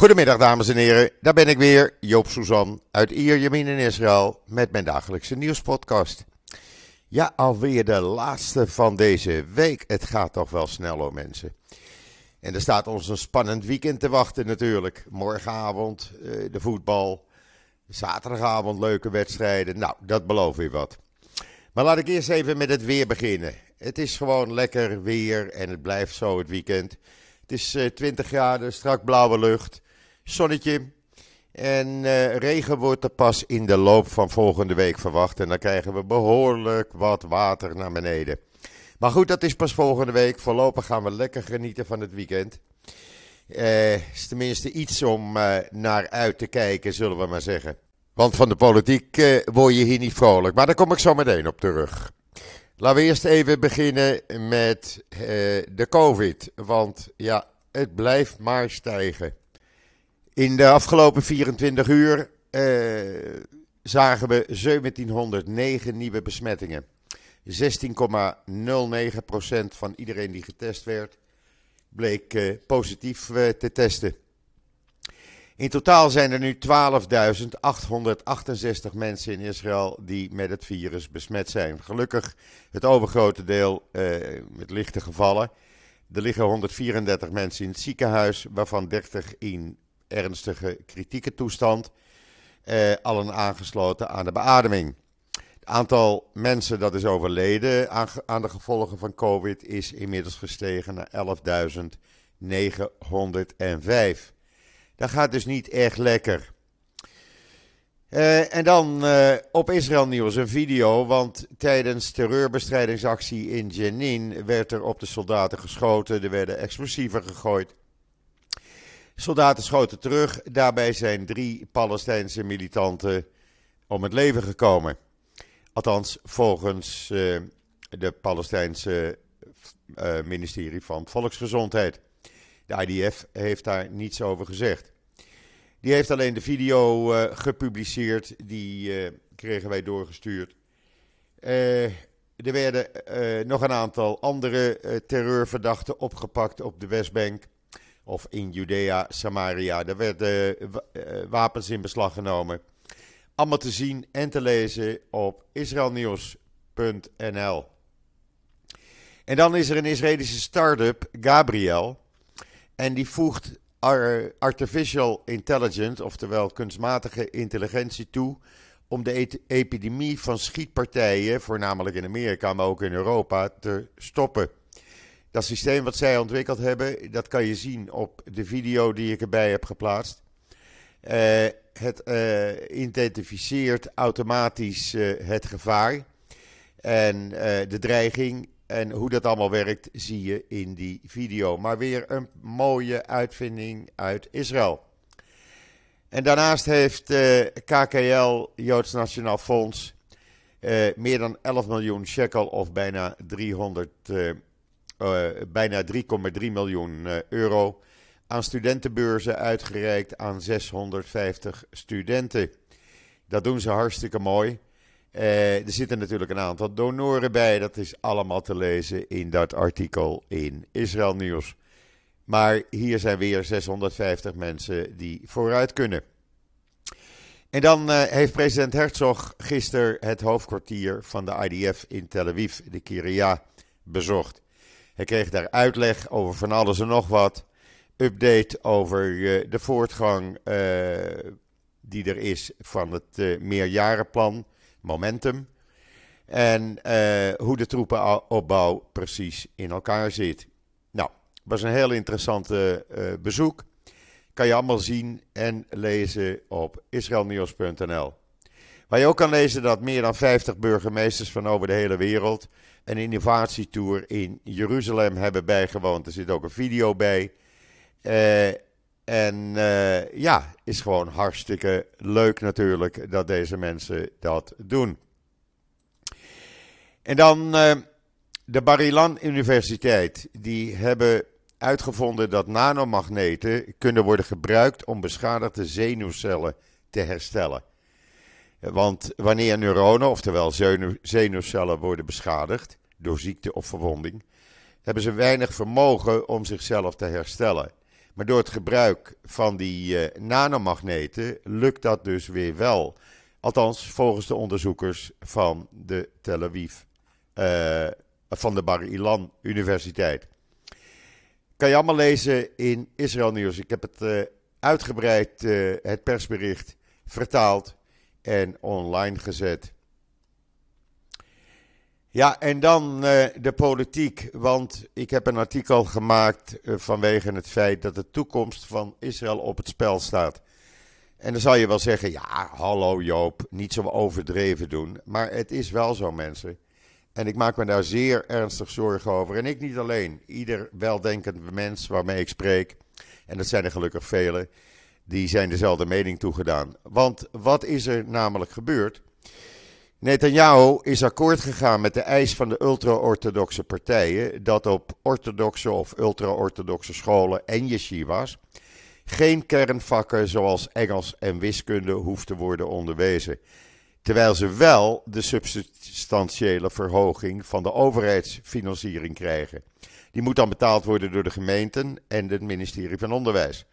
Goedemiddag dames en heren, daar ben ik weer, Joop Suzan uit Ierjemien in Israël met mijn dagelijkse nieuwspodcast. Ja, alweer de laatste van deze week. Het gaat toch wel snel hoor mensen. En er staat ons een spannend weekend te wachten natuurlijk. Morgenavond eh, de voetbal, zaterdagavond leuke wedstrijden. Nou, dat belooft weer wat. Maar laat ik eerst even met het weer beginnen. Het is gewoon lekker weer en het blijft zo het weekend. Het is 20 eh, graden, strak blauwe lucht, zonnetje. En uh, regen wordt er pas in de loop van volgende week verwacht. En dan krijgen we behoorlijk wat water naar beneden. Maar goed, dat is pas volgende week. Voorlopig gaan we lekker genieten van het weekend. Uh, is tenminste iets om uh, naar uit te kijken, zullen we maar zeggen. Want van de politiek word je hier niet vrolijk. Maar daar kom ik zo meteen op terug. Laten we eerst even beginnen met de COVID. Want ja, het blijft maar stijgen. In de afgelopen 24 uur uh, zagen we 1709 nieuwe besmettingen. 16,09% van iedereen die getest werd, bleek uh, positief te testen. In totaal zijn er nu 12.868 mensen in Israël die met het virus besmet zijn. Gelukkig het overgrote deel met lichte gevallen. Er liggen 134 mensen in het ziekenhuis, waarvan 30 in ernstige kritieke toestand. Uh, allen aangesloten aan de beademing. Het aantal mensen dat is overleden aan, de gevolgen van COVID is inmiddels gestegen naar 11.905. Dat gaat dus niet echt lekker. Uh, en dan uh, op Israël Nieuws een video, want tijdens terreurbestrijdingsactie in Jenin werd er op de soldaten geschoten, er werden explosieven gegooid. Soldaten schoten terug, daarbij zijn drie Palestijnse militanten om het leven gekomen. Althans, volgens uh, de Palestijnse ministerie van Volksgezondheid. De IDF heeft daar niets over gezegd. Die heeft alleen de video uh, gepubliceerd, die kregen wij doorgestuurd. Er werden nog een aantal andere terreurverdachten opgepakt op de Westbank of in Judea, Samaria. Er werden wapens in beslag genomen. Allemaal te zien en te lezen op israelnieuws.nl. En dan is er een Israëlische start-up, Gabriel. En die voegt artificial intelligence, oftewel kunstmatige intelligentie, toe om de epidemie van schietpartijen, voornamelijk in Amerika, maar ook in Europa, te stoppen. Dat systeem wat zij ontwikkeld hebben, dat kan je zien op de video die ik erbij heb geplaatst. Uh, het uh, identificeert automatisch uh, het gevaar en de dreiging en hoe dat allemaal werkt, zie je in die video. Maar weer een mooie uitvinding uit Israël. En daarnaast heeft KKL, Joods Nationaal Fonds, meer dan 11 miljoen shekel of bijna 300, uh, bijna 3,3 miljoen euro aan studentenbeurzen uitgereikt aan 650 studenten. Dat doen ze hartstikke mooi. Uh, er zitten natuurlijk een aantal donoren bij. Dat is allemaal te lezen in dat artikel in Israël Nieuws. Maar hier zijn weer 650 mensen die vooruit kunnen. En dan heeft president Herzog gisteren het hoofdkwartier van de IDF in Tel Aviv, de Kiria, bezocht. Hij kreeg daar uitleg over van alles en nog wat. Update over uh, de voortgang die er is van het meerjarenplan momentum. En uh, hoe de troepenopbouw precies in elkaar zit. Nou, was een heel interessant uh, bezoek. Kan je allemaal zien en lezen op israelnieuws.nl. Waar je ook kan lezen dat meer dan 50 burgemeesters van over de hele wereld een innovatietour in Jeruzalem hebben bijgewoond. Er zit ook een video bij. Uh, en uh, ja, is gewoon hartstikke leuk natuurlijk dat deze mensen dat doen. En dan uh, de Barilan Universiteit. Die hebben uitgevonden dat nanomagneten kunnen worden gebruikt om beschadigde zenuwcellen te herstellen. Want wanneer neuronen, oftewel zenuwcellen, worden beschadigd door ziekte of verwonding, hebben ze weinig vermogen om zichzelf te herstellen. Maar door het gebruik van die uh, nanomagneten lukt dat dus weer wel. Althans, volgens de onderzoekers van de Tel Aviv, uh, van de Bar Ilan Universiteit. Kan je allemaal lezen in Israël Nieuws. Ik heb het uh, uitgebreid, het persbericht, vertaald en online gezet. Ja, en dan uh, de politiek. Want ik heb een artikel gemaakt uh, vanwege het feit dat de toekomst van Israël op het spel staat. En dan zal je wel zeggen: ja, hallo Joop, niet zo overdreven doen. Maar het is wel zo, mensen. En ik maak me daar zeer ernstig zorgen over. En ik niet alleen. Ieder weldenkend mens waarmee ik spreek, en dat zijn er gelukkig velen, die zijn dezelfde mening toegedaan. Want wat is er namelijk gebeurd? Netanyahu is akkoord gegaan met de eis van de ultra-orthodoxe partijen dat op orthodoxe of ultra-orthodoxe scholen en yeshivas geen kernvakken zoals Engels en wiskunde hoeft te worden onderwezen. Terwijl ze wel de substantiële verhoging van de overheidsfinanciering krijgen. Die moet dan betaald worden door de gemeenten en het ministerie van Onderwijs.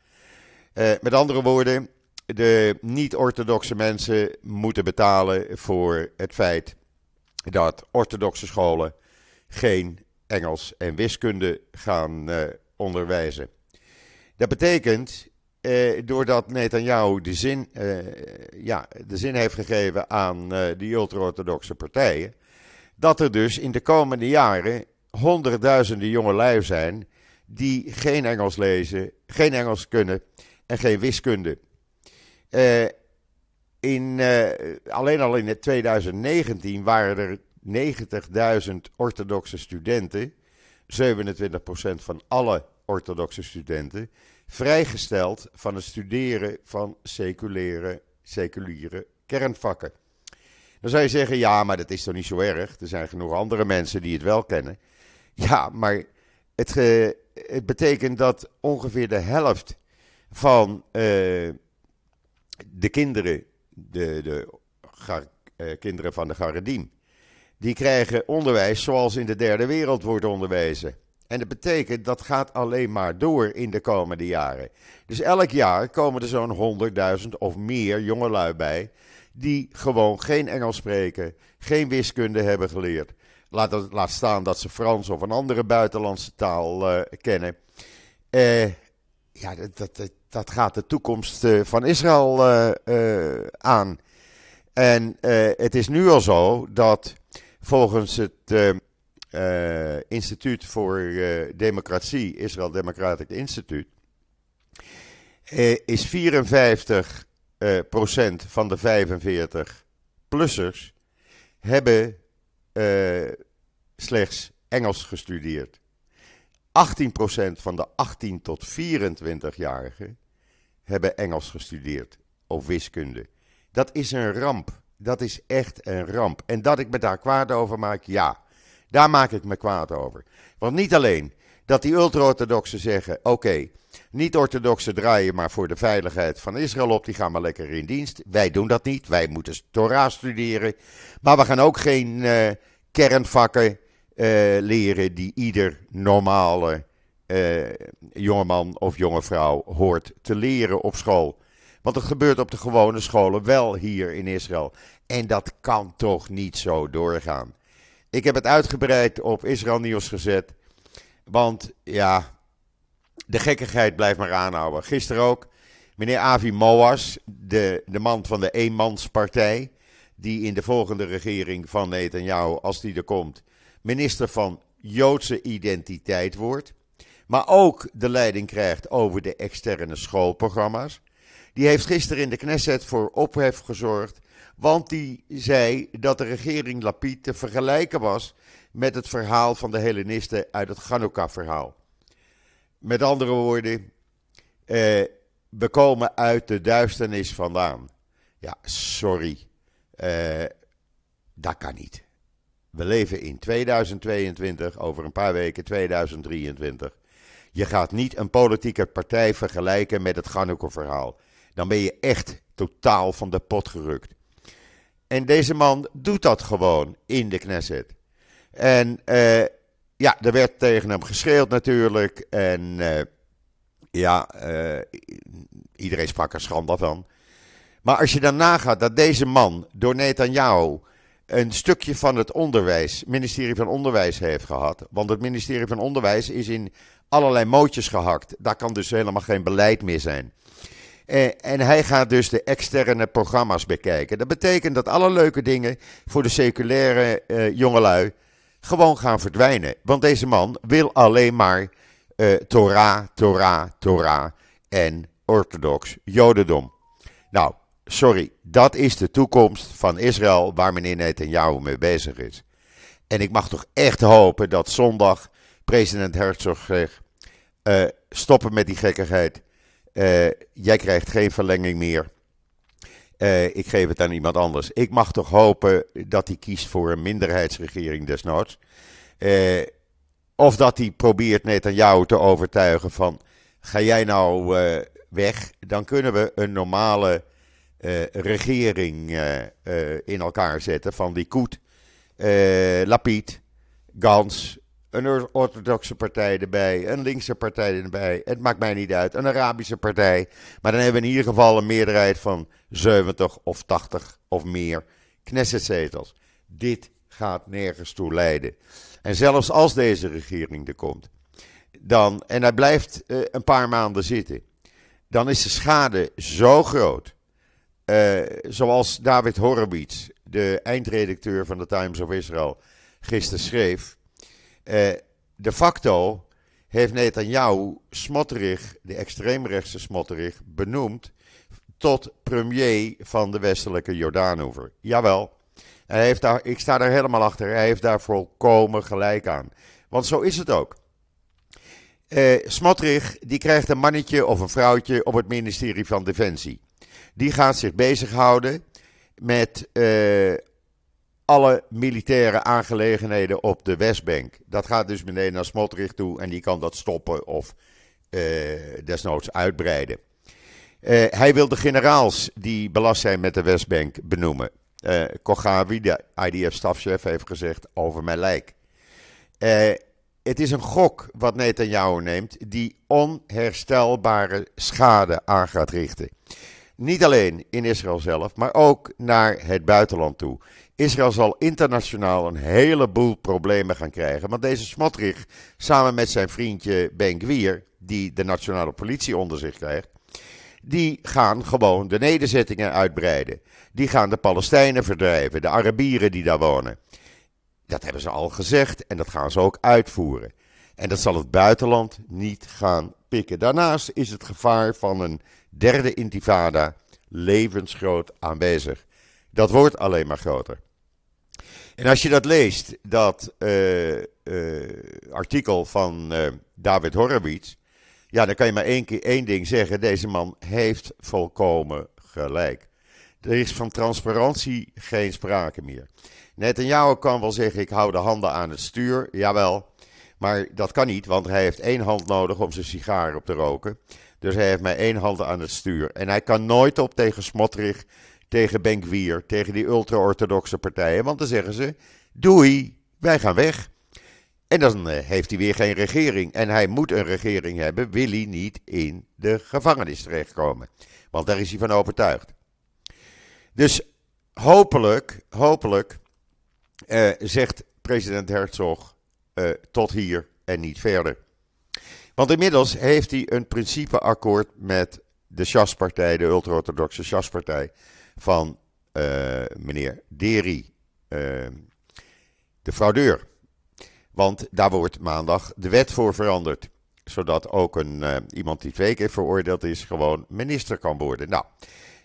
Uh, met andere woorden, de niet-orthodoxe mensen moeten betalen voor het feit dat orthodoxe scholen geen Engels en wiskunde gaan uh, onderwijzen. Dat betekent, eh, doordat Netanyahu de zin, eh, ja, de zin heeft gegeven aan de ultra-orthodoxe partijen, dat er dus in de komende jaren honderdduizenden jongelui zijn die geen Engels lezen, geen Engels kunnen en geen wiskunde. Uh, in, uh, alleen al in het 2019 waren er 90.000 orthodoxe studenten, 27% van alle orthodoxe studenten, vrijgesteld van het studeren van seculiere, seculiere kernvakken. Dan zou je zeggen, ja, maar dat is toch niet zo erg? Er zijn genoeg andere mensen die het wel kennen. Ja, maar het, het betekent dat ongeveer de helft van uh, de kinderen, de, de uh, kinderen van de Garedim, die krijgen onderwijs zoals in de derde wereld wordt onderwezen. En dat betekent dat gaat alleen maar door in de komende jaren. Dus elk jaar komen er zo'n 100.000 of meer jongelui bij. die gewoon geen Engels spreken, geen wiskunde hebben geleerd. Laat, laat staan dat ze Frans of een andere buitenlandse taal uh, kennen. Ja, dat, dat, dat gaat de toekomst uh, van Israël aan. En het is nu al zo dat volgens het Instituut voor Democratie, Israël Democratic Instituut, is 54 procent van de 45 plussers hebben slechts Engels gestudeerd. 18% van de 18 tot 24-jarigen hebben Engels gestudeerd of wiskunde. Dat is een ramp. Dat is echt een ramp. En dat ik me daar kwaad over maak, ja. Daar maak ik me kwaad over. Want niet alleen dat die ultra-orthodoxen zeggen: oké, niet-orthodoxen draaien maar voor de veiligheid van Israël op, die gaan maar lekker in dienst. Wij doen dat niet. Wij moeten Torah studeren. Maar we gaan ook geen uh, kernvakken leren die ieder normale uh, jongeman of jonge vrouw hoort te leren op school. Want het gebeurt op de gewone scholen wel hier in Israël. En dat kan toch niet zo doorgaan. Ik heb het uitgebreid op Israël Nieuws gezet. Want ja, de gekkigheid blijft maar aanhouden. Gisteren ook meneer Avi Moas, de, de man van de eenmanspartij. Die in de volgende regering van Netanyahu, als die er komt, minister van Joodse identiteit wordt, maar ook de leiding krijgt over de externe schoolprogramma's. Die heeft gisteren in de Knesset voor ophef gezorgd, want die zei dat de regering Lapid te vergelijken was met het verhaal van de Hellenisten uit het Chanukka-verhaal. Met andere woorden, eh, we komen uit de duisternis vandaan. Ja, sorry, eh, dat kan niet. We leven in 2022, over een paar weken 2023. Je gaat niet een politieke partij vergelijken met het Ghanouka-verhaal. Dan ben je echt totaal van de pot gerukt. En deze man doet dat gewoon in de Knesset. En uh, ja, er werd tegen hem geschreeuwd natuurlijk. En uh, Ja, iedereen sprak er schande van. Maar als je dan nagaat dat deze man door Netanyahu een stukje van het onderwijs, ministerie van Onderwijs heeft gehad. Want het ministerie van Onderwijs is in allerlei mootjes gehakt. Daar kan dus helemaal geen beleid meer zijn. Eh, en hij gaat dus de externe programma's bekijken. Dat betekent dat alle leuke dingen voor de seculaire uh, jongelui gewoon gaan verdwijnen. Want deze man wil alleen maar uh, Torah, Torah, Torah en orthodox Jodendom. Nou, sorry, dat is de toekomst van Israël waar meneer Netanyahu mee bezig is. En ik mag toch echt hopen dat zondag president Herzog zegt: uh, stoppen met die gekkigheid. Uh, jij krijgt geen verlenging meer. Uh, ik geef het aan iemand anders. Ik mag toch hopen dat hij kiest voor een minderheidsregering desnoods. of dat hij probeert Netanyahu te overtuigen van... ga jij nou weg, dan kunnen we een normale regering uh, in elkaar zetten van die Koet, Lapid, Gans, een orthodoxe partij erbij, een linkse partij erbij. Het maakt mij niet uit. Een Arabische partij. Maar dan hebben we in ieder geval een meerderheid van 70 of 80 of meer Knessetzetels. Dit gaat nergens toe leiden. En zelfs als deze regering er komt, dan, en hij blijft een paar maanden zitten, dan is de schade zo groot uh, zoals David Horowitz, de eindredacteur van de Times of Israel, gisteren schreef. Uh, de facto heeft Netanyahu Smotterig, de extreemrechtse Smotterig, benoemd tot premier van de westelijke Jordaanoever. Jawel, hij heeft daar, ik sta daar helemaal achter. Hij heeft daar volkomen gelijk aan. Want zo is het ook. Uh, Smotrich die krijgt een mannetje of een vrouwtje op het ministerie van Defensie. Die gaat zich bezighouden met uh, alle militaire aangelegenheden op de Westbank. Dat gaat dus meteen naar Smotrich toe en die kan dat stoppen of uh, desnoods uitbreiden. Uh, hij wil de generaals die belast zijn met de Westbank benoemen. Uh, Kogawi, de IDF-stafchef, heeft gezegd over mijn lijk. het is een gok wat Netanyahu neemt die onherstelbare schade aan gaat richten. Niet alleen in Israël zelf, maar ook naar het buitenland toe. Israël zal internationaal een heleboel problemen gaan krijgen. Want deze Smotrich, samen met zijn vriendje Ben Gwier, die de nationale politie onder zich krijgt, die gaan gewoon de nederzettingen uitbreiden. Die gaan de Palestijnen verdrijven, de Arabieren die daar wonen. Dat hebben ze al gezegd en dat gaan ze ook uitvoeren. En dat zal het buitenland niet gaan pikken. Daarnaast is het gevaar van een derde intifada levensgroot aanwezig. Dat wordt alleen maar groter. En als je dat leest, dat uh, uh, artikel van uh, David Horowitz, ja, dan kan je maar één, keer, één ding zeggen. Deze man heeft volkomen gelijk. Er is van transparantie geen sprake meer. Netanyahu kan wel zeggen, ik hou de handen aan het stuur, jawel. Maar dat kan niet, want hij heeft één hand nodig om zijn sigaar op te roken. Dus hij heeft maar één hand aan het stuur. En hij kan nooit op tegen Smotrich, tegen Benkwier, tegen die ultra-orthodoxe partijen. Want dan zeggen ze: Doei, wij gaan weg. En dan eh, heeft hij weer geen regering. En hij moet een regering hebben, wil hij niet in de gevangenis terechtkomen. Want daar is hij van overtuigd. Dus hopelijk, hopelijk uh, zegt president Herzog uh, tot hier en niet verder. Want inmiddels heeft hij een principeakkoord met de Sjaspartij, de ultra-orthodoxe Sjaspartij van uh, meneer Deri, uh, de fraudeur. Want daar wordt maandag de wet voor veranderd. Zodat ook een, uh, iemand die twee keer veroordeeld is, gewoon minister kan worden. Nou,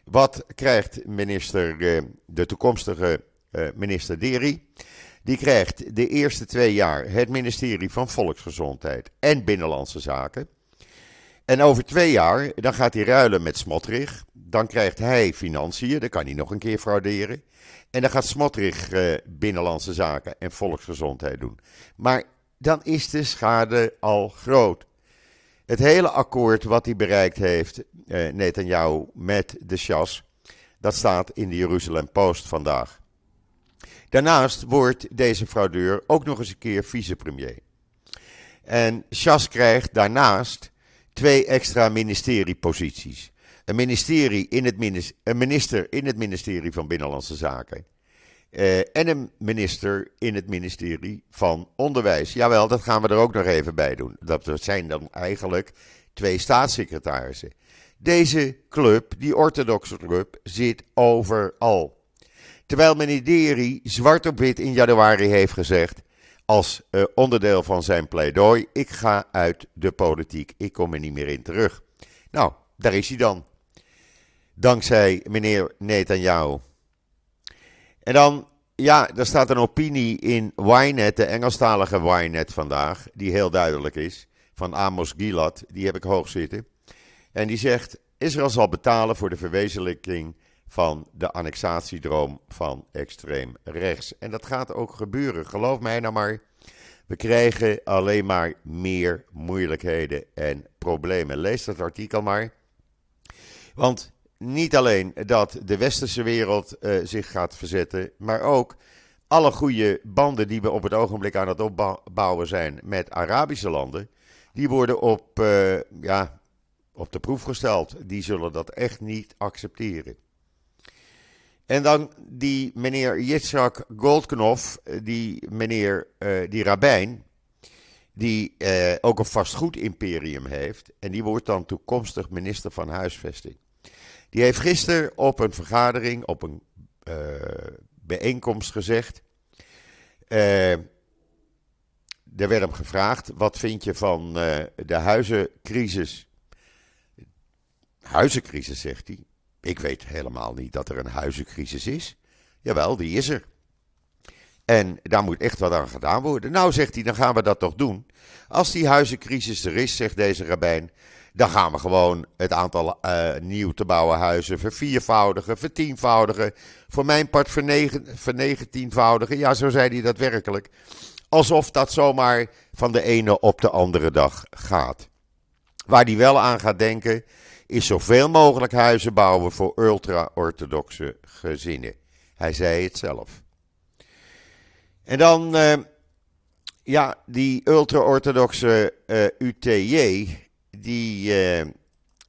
wat krijgt minister, de toekomstige minister Deri? Die krijgt de eerste twee jaar het ministerie van Volksgezondheid en Binnenlandse Zaken. En over twee jaar, dan gaat hij ruilen met Smotrich. Dan krijgt hij financiën, dan kan hij nog een keer frauderen. En dan gaat Smotrich eh, Binnenlandse Zaken en Volksgezondheid doen. Maar dan is de schade al groot. Het hele akkoord wat hij bereikt heeft, eh, Netanyahu, met de Shas, dat staat in de Jeruzalem Post vandaag. Daarnaast wordt deze fraudeur ook nog eens een keer vicepremier. En Chas krijgt daarnaast twee extra ministerieposities. Een, ministerie in het minister, een minister in het ministerie van Binnenlandse Zaken. Uh, en een minister in het ministerie van Onderwijs. Jawel, dat gaan we er ook nog even bij doen. Dat zijn dan eigenlijk twee staatssecretarissen. Deze club, die orthodoxe club, zit overal. Terwijl Deri zwart op wit in januari heeft gezegd, als uh, onderdeel van zijn pleidooi, ik ga uit de politiek, ik kom er niet meer in terug. Nou, daar is hij dan. Dankzij meneer Netanyahu. En dan, ja, er staat een opinie in Ynet, de Engelstalige Ynet vandaag, die heel duidelijk is, van Amos Gilad, die heb ik hoog zitten. En die zegt, Israël zal betalen voor de verwezenlijking van de annexatiedroom van extreem rechts. En dat gaat ook gebeuren, geloof mij nou maar. We krijgen alleen maar meer moeilijkheden en problemen. Lees dat artikel maar. Want niet alleen dat de westerse wereld uh, zich gaat verzetten, maar ook alle goede banden die we op het ogenblik aan het opbouwen zijn met Arabische landen, die worden op, uh, ja, op de proef gesteld. Die zullen dat echt niet accepteren. En dan die meneer Yitzhak Goldknopf, eh, die meneer, uh, die rabbijn, die uh, ook een vastgoedimperium heeft. En die wordt dan toekomstig minister van Huisvesting. Die heeft gisteren op een vergadering, op een bijeenkomst gezegd. er werd hem gevraagd: wat vind je van de huizencrisis? Huizencrisis, zegt hij. Ik weet helemaal niet dat er een huizencrisis is. Jawel, die is er. En daar moet echt wat aan gedaan worden. Nou, zegt hij, dan gaan we dat toch doen. Als die huizencrisis er is, zegt deze rabbijn, dan gaan we gewoon het aantal uh, nieuw te bouwen huizen verviervoudigen, vertienvoudigen. Voor mijn part vernegentienvoudigen. Ja, zo zei hij dat werkelijk. Alsof dat zomaar van de ene op de andere dag gaat. Waar hij wel aan gaat denken, is zoveel mogelijk huizen bouwen voor ultra-orthodoxe gezinnen. Hij zei het zelf. En dan, uh, ja, die ultra-orthodoxe eh, UTJ, die uh,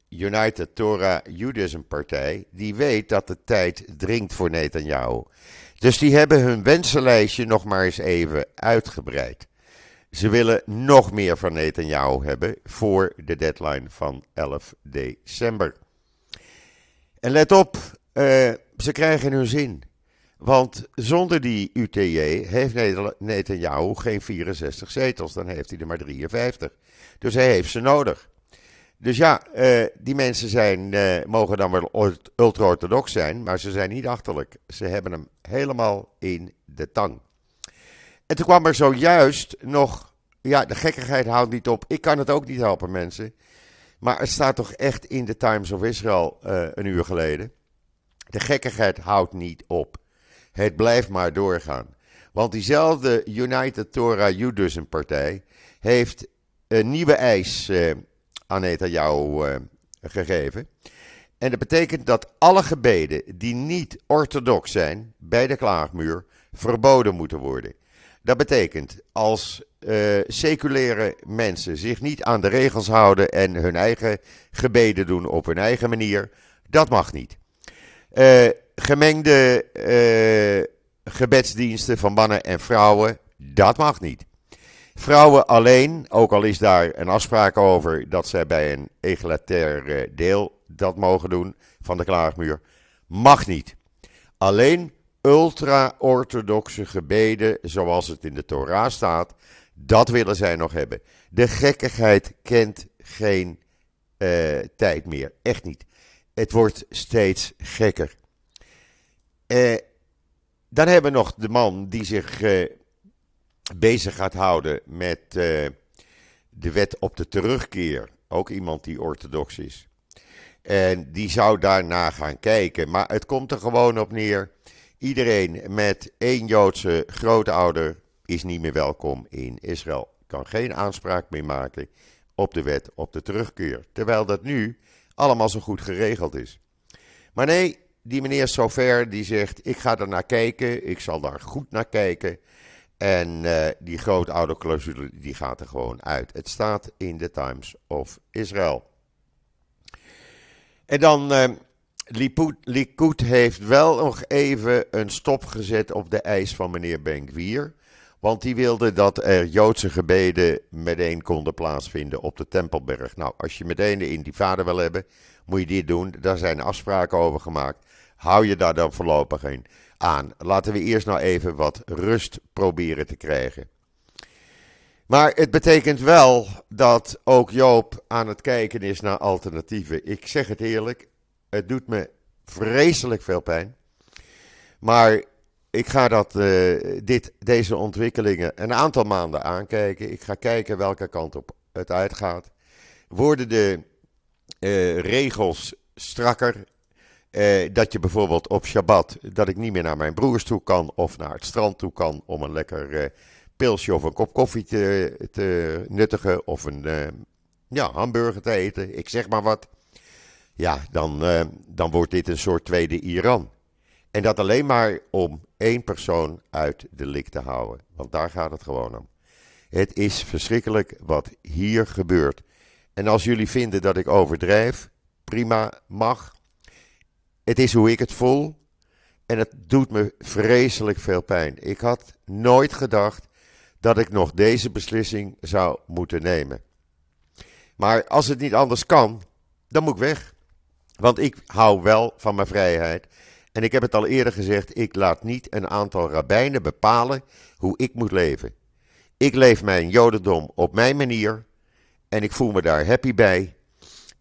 United Torah Judaism Partij, die weet dat de tijd dringt voor Netanyahu. Dus die hebben hun wensenlijstje nog maar eens even uitgebreid. Ze willen nog meer van Netanyahu hebben voor de deadline van 11 december. En let op, uh, ze krijgen hun zin. Want zonder die UTJ heeft Netanyahu geen 64 zetels, dan heeft hij er maar 53. Dus hij heeft ze nodig. Dus ja, uh, die mensen zijn, uh, mogen dan wel ultra-orthodox zijn, maar ze zijn niet achterlijk. Ze hebben hem helemaal in de tang. En toen kwam er zojuist nog. Ja, de gekkigheid houdt niet op. Ik kan het ook niet helpen, mensen. Maar het staat toch echt in de Times of Israel uh, een uur geleden. De gekkigheid houdt niet op. Het blijft maar doorgaan. Want diezelfde United Torah Judaism partij heeft een nieuwe eis uh, aan jou uh, gegeven. En dat betekent dat alle gebeden die niet orthodox zijn bij de klaagmuur verboden moeten worden. Dat betekent als uh, seculiere mensen zich niet aan de regels houden en hun eigen gebeden doen op hun eigen manier, dat mag niet. Uh, gemengde uh, gebedsdiensten van mannen en vrouwen, dat mag niet. Vrouwen alleen, ook al is daar een afspraak over dat zij bij een egalitair deel dat mogen doen van de klaagmuur, mag niet. Alleen ultra-orthodoxe gebeden, zoals het in de Torah staat, dat willen zij nog hebben. De gekkigheid kent geen uh, tijd meer. Echt niet. Het wordt steeds gekker. Uh, dan hebben we nog de man die zich uh, bezig gaat houden met de wet op de terugkeer. Ook iemand die orthodox is. En die zou daarna gaan kijken. Maar het komt er gewoon op neer Iedereen met één Joodse grootouder is niet meer welkom in Israël. Kan geen aanspraak meer maken op de wet op de terugkeer. Terwijl dat nu allemaal zo goed geregeld is. Maar nee, die meneer Sofer die zegt: Ik ga er naar kijken, ik zal daar goed naar kijken. En uh, die grootouderclausule die gaat er gewoon uit. Het staat in de Times of Israel. En dan, uh, Likud heeft wel nog even een stop gezet op de eis van meneer Ben-Gvir. Want die wilde dat er Joodse gebeden meteen konden plaatsvinden op de Tempelberg. Nou, als je meteen de intifada wil hebben, moet je dit doen. Daar zijn afspraken over gemaakt. Hou je daar dan voorlopig in aan. Laten we eerst nou even wat rust proberen te krijgen. Maar het betekent wel dat ook Joop aan het kijken is naar alternatieven. Ik zeg het eerlijk, het doet me vreselijk veel pijn. Maar ik ga dat, uh, dit, deze ontwikkelingen een aantal maanden aankijken. Ik ga kijken welke kant op het uitgaat. Worden de uh, regels strakker? Uh, dat je bijvoorbeeld op Shabbat, dat ik niet meer naar mijn broers toe kan of naar het strand toe kan om een lekker pilsje of een kop koffie te, te nuttigen of een ja, hamburger te eten, ik zeg maar wat. Ja, dan, dan wordt dit een soort tweede Iran. En dat alleen maar om één persoon uit de lik te houden. Want daar gaat het gewoon om. Het is verschrikkelijk wat hier gebeurt. En als jullie vinden dat ik overdrijf, prima, mag. Het is hoe ik het voel. En het doet me vreselijk veel pijn. Ik had nooit gedacht dat ik nog deze beslissing zou moeten nemen. Maar als het niet anders kan, dan moet ik weg. Want ik hou wel van mijn vrijheid. En ik heb het al eerder gezegd, ik laat niet een aantal rabbijnen bepalen hoe ik moet leven. Ik leef mijn jodendom op mijn manier en ik voel me daar happy bij.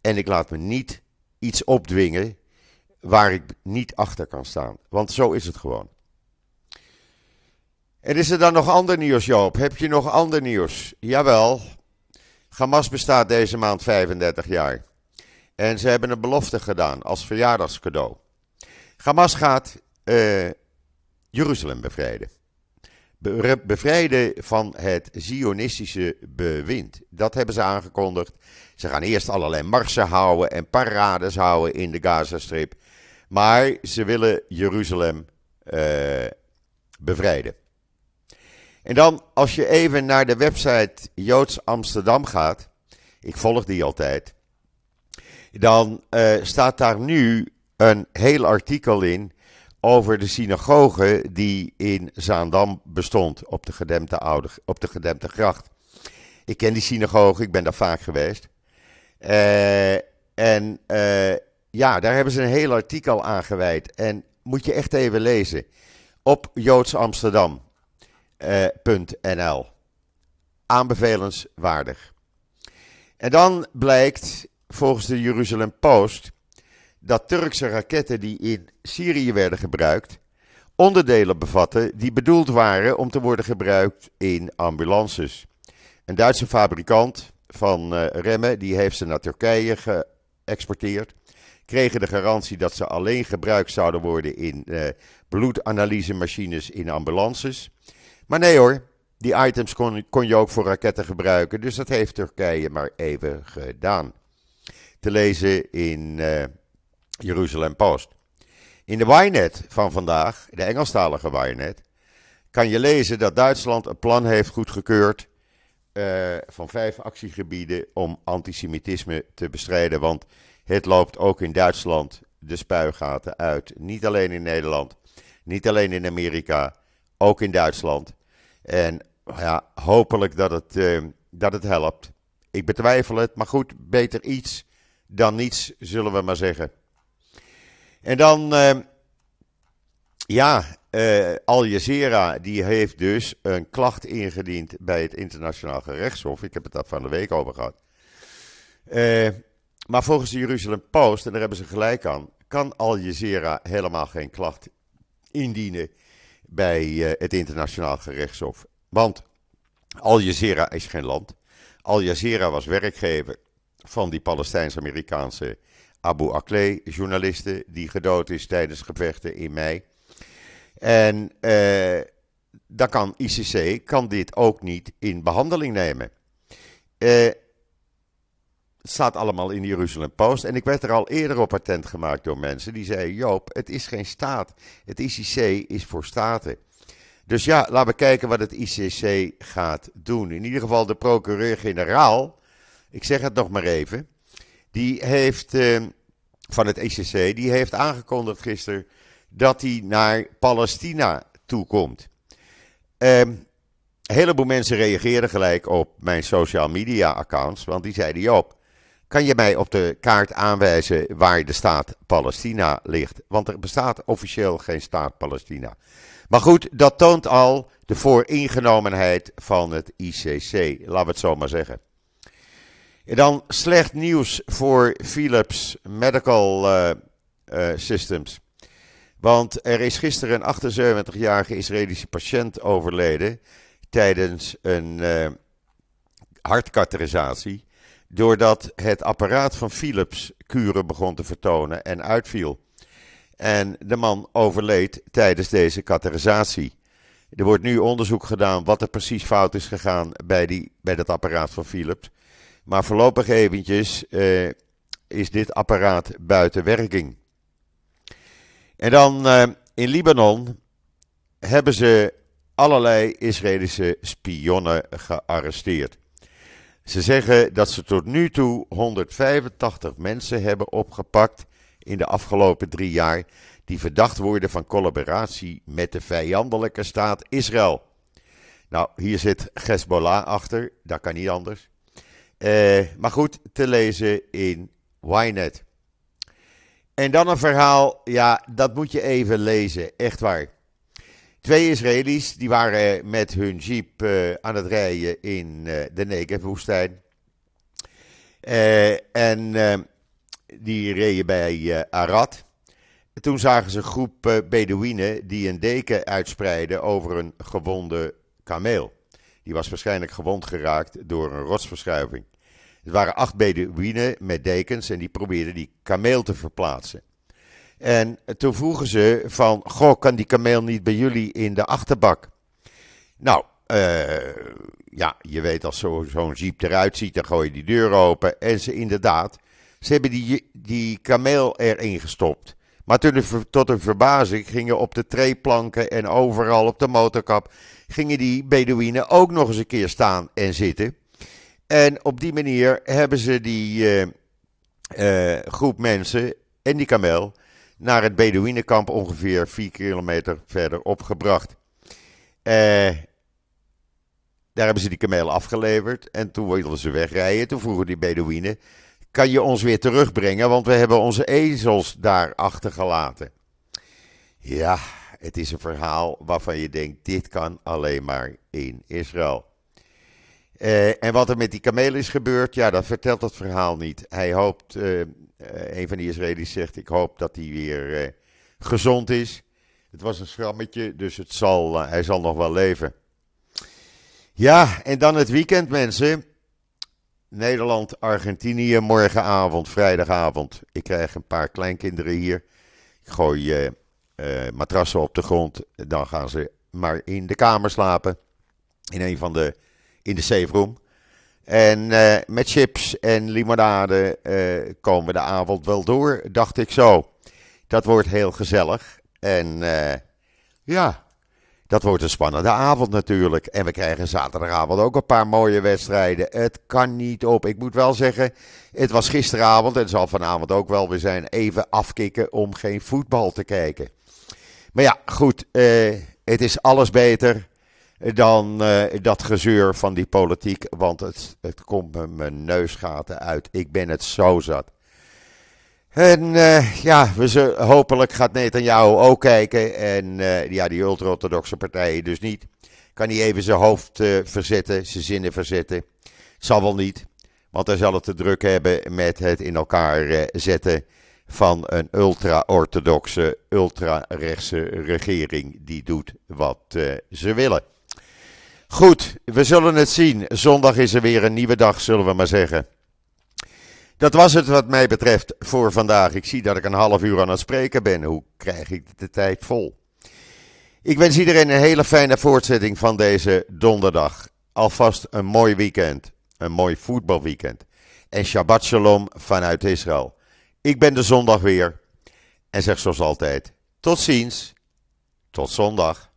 En ik laat me niet iets opdwingen waar ik niet achter kan staan. Want zo is het gewoon. En is er dan nog ander nieuws, Joop? Heb je nog ander nieuws? Jawel. Hamas bestaat deze maand 35 jaar. En ze hebben een belofte gedaan als verjaardagscadeau. Hamas gaat uh, Jeruzalem bevrijden. bevrijden van het Zionistische bewind. Dat hebben ze aangekondigd. Ze gaan eerst allerlei marsen houden en parades houden in de Gazastrip. Maar ze willen Jeruzalem uh, bevrijden. En dan, als je even naar de website Joods Amsterdam gaat. Ik volg die altijd. Dan uh, staat daar nu een heel artikel in over de synagoge die in Zaandam bestond op de gedempte, oude, op de gedempte gracht. Ik ken die synagoge, ik ben daar vaak geweest. Uh, en uh, ja, daar hebben ze een heel artikel aan gewijd. En moet je echt even lezen. Op joodsamsterdam.nl. Aanbevelenswaardig. En dan blijkt, volgens de Jeruzalem Post, dat Turkse raketten die in Syrië werden gebruikt, onderdelen bevatten die bedoeld waren om te worden gebruikt in ambulances. Een Duitse fabrikant van uh, remmen, die heeft ze naar Turkije geëxporteerd, kregen de garantie dat ze alleen gebruikt zouden worden in uh, bloedanalysemachines in ambulances. Maar nee hoor, die items kon, kon je ook voor raketten gebruiken, dus dat heeft Turkije maar even gedaan. Te lezen in... Uh, Jeruzalem Post. In de Ynet van vandaag, de Engelstalige Ynet, kan je lezen dat Duitsland een plan heeft goedgekeurd uh, van vijf actiegebieden om antisemitisme te bestrijden. Want het loopt ook in Duitsland de spuigaten uit. Niet alleen in Nederland, niet alleen in Amerika, ook in Duitsland. En ja, hopelijk dat het, uh, dat het helpt. Ik betwijfel het, maar goed, beter iets dan niets, zullen we maar zeggen. En dan, uh, ja, uh, Al Jazeera die heeft dus een klacht ingediend bij het Internationaal Gerechtshof. Ik heb het daar van de week over gehad. Uh, maar volgens de Jeruzalem Post, en daar hebben ze gelijk aan, kan Al Jazeera helemaal geen klacht indienen bij het Internationaal Gerechtshof. Want Al Jazeera is geen land. Al Jazeera was werkgever van die Palestijns-Amerikaanse Abu Akleh, journaliste die gedood is tijdens gevechten in mei. En uh, dan kan ICC kan dit ook niet in behandeling nemen. Uh, het staat allemaal in de Jeruzalem Post. En ik werd er al eerder op attent gemaakt door mensen die zeiden: Joop, het is geen staat. Het ICC is voor staten. Dus ja, laten we kijken wat het ICC gaat doen. In ieder geval de procureur-generaal, ik zeg het nog maar even, die heeft uh, van het ICC, die heeft aangekondigd gisteren dat hij naar Palestina toekomt. Uh, een heleboel mensen reageerden gelijk op mijn social media accounts, want die zeiden: Joop, kan je mij op de kaart aanwijzen waar de staat Palestina ligt? Want er bestaat officieel geen staat Palestina. Maar goed, dat toont al de vooringenomenheid van het ICC, laten we het zo maar zeggen. Dan slecht nieuws voor Philips Medical uh, uh, Systems. Want er is gisteren een 78-jarige Israëlische patiënt overleden tijdens een uh. Doordat het apparaat van Philips kuren begon te vertonen en uitviel. En de man overleed tijdens deze katheterisatie. Er wordt nu onderzoek gedaan wat er precies fout is gegaan bij, die, bij dat apparaat van Philips. Maar voorlopig eventjes uh, is dit apparaat buiten werking. En dan uh, in Libanon hebben ze allerlei Israëlische spionnen gearresteerd. Ze zeggen dat ze tot nu toe 185 mensen hebben opgepakt in de afgelopen drie jaar die verdacht worden van collaboratie met de vijandelijke staat Israël. Nou, hier zit Hezbollah achter, dat kan niet anders. Uh, maar goed, te lezen in Ynet. En dan een verhaal, ja, dat moet je even lezen, echt waar. Twee Israëli's die waren met hun jeep uh, aan het rijden in uh, de Negev-woestijn. en die reden bij Arad. Toen zagen ze een groep Bedouinen die een deken uitspreiden over een gewonde kameel. Die was waarschijnlijk gewond geraakt door een rotsverschuiving. Het waren acht Bedouinen met dekens en die probeerden die kameel te verplaatsen. En toen vroegen ze van, goh, kan die kameel niet bij jullie in de achterbak? Nou, uh, ja, je weet als zo'n zo jeep eruit ziet, dan gooi je die deur open. En ze inderdaad, ze hebben die, die kameel erin gestopt. Maar tot een verbazing gingen op de treeplanken en overal op de motorkap, gingen die Bedouinen ook nog eens een keer staan en zitten. En op die manier hebben ze die uh, uh, groep mensen en die kameel naar het Bedouinenkamp ongeveer 4 kilometer verder opgebracht. Uh, daar hebben ze die kameel afgeleverd en toen wilden ze wegrijden. Toen vroegen die Bedouinen, kan je ons weer terugbrengen, want we hebben onze ezels daar achtergelaten. Ja, het is een verhaal waarvan je denkt, dit kan alleen maar in Israël. Uh, en wat er met die kameel is gebeurd, ja, dat vertelt het verhaal niet. Hij hoopt, uh, een van die Israëli's zegt, ik hoop dat hij weer gezond is. Het was een schrammetje, dus het zal, hij zal nog wel leven. Ja, en dan het weekend, mensen. Nederland, Argentinië, morgenavond, vrijdagavond. Ik krijg een paar kleinkinderen hier. Ik gooi matrassen op de grond. Dan gaan ze maar in de kamer slapen. In een van de, in de safe room. En uh, met chips en limonade komen we de avond wel door, dacht ik zo. Dat wordt heel gezellig. En ja, dat wordt een spannende avond natuurlijk. En we krijgen zaterdagavond ook een paar mooie wedstrijden. Het kan niet op. Ik moet wel zeggen, het was gisteravond en zal vanavond ook wel weer zijn. Even afkicken om geen voetbal te kijken. Maar ja, goed. Het is alles beter dan uh, dat gezeur van die politiek. Want het, het komt me mijn neusgaten uit. Ik ben het zo zat. En uh, ja, we zullen, hopelijk gaat Netanyahu ook kijken. En uh, ja, die ultra-orthodoxe partijen dus niet. Kan hij even zijn hoofd verzetten, zijn zinnen verzetten. Zal wel niet. Want hij zal het te druk hebben met het in elkaar zetten van een ultra-orthodoxe, ultra-rechtse regering. Die doet wat ze willen. Goed, we zullen het zien. Zondag is er weer een nieuwe dag, zullen we maar zeggen. Dat was het wat mij betreft voor vandaag. Ik zie dat ik een half uur aan het spreken ben. Hoe krijg ik de tijd vol? Ik wens iedereen een hele fijne voortzetting van deze donderdag. Alvast een mooi weekend. Een mooi voetbalweekend. En Shabbat Shalom vanuit Israël. Ik ben de zondag weer. En zeg zoals altijd: tot ziens. Tot zondag.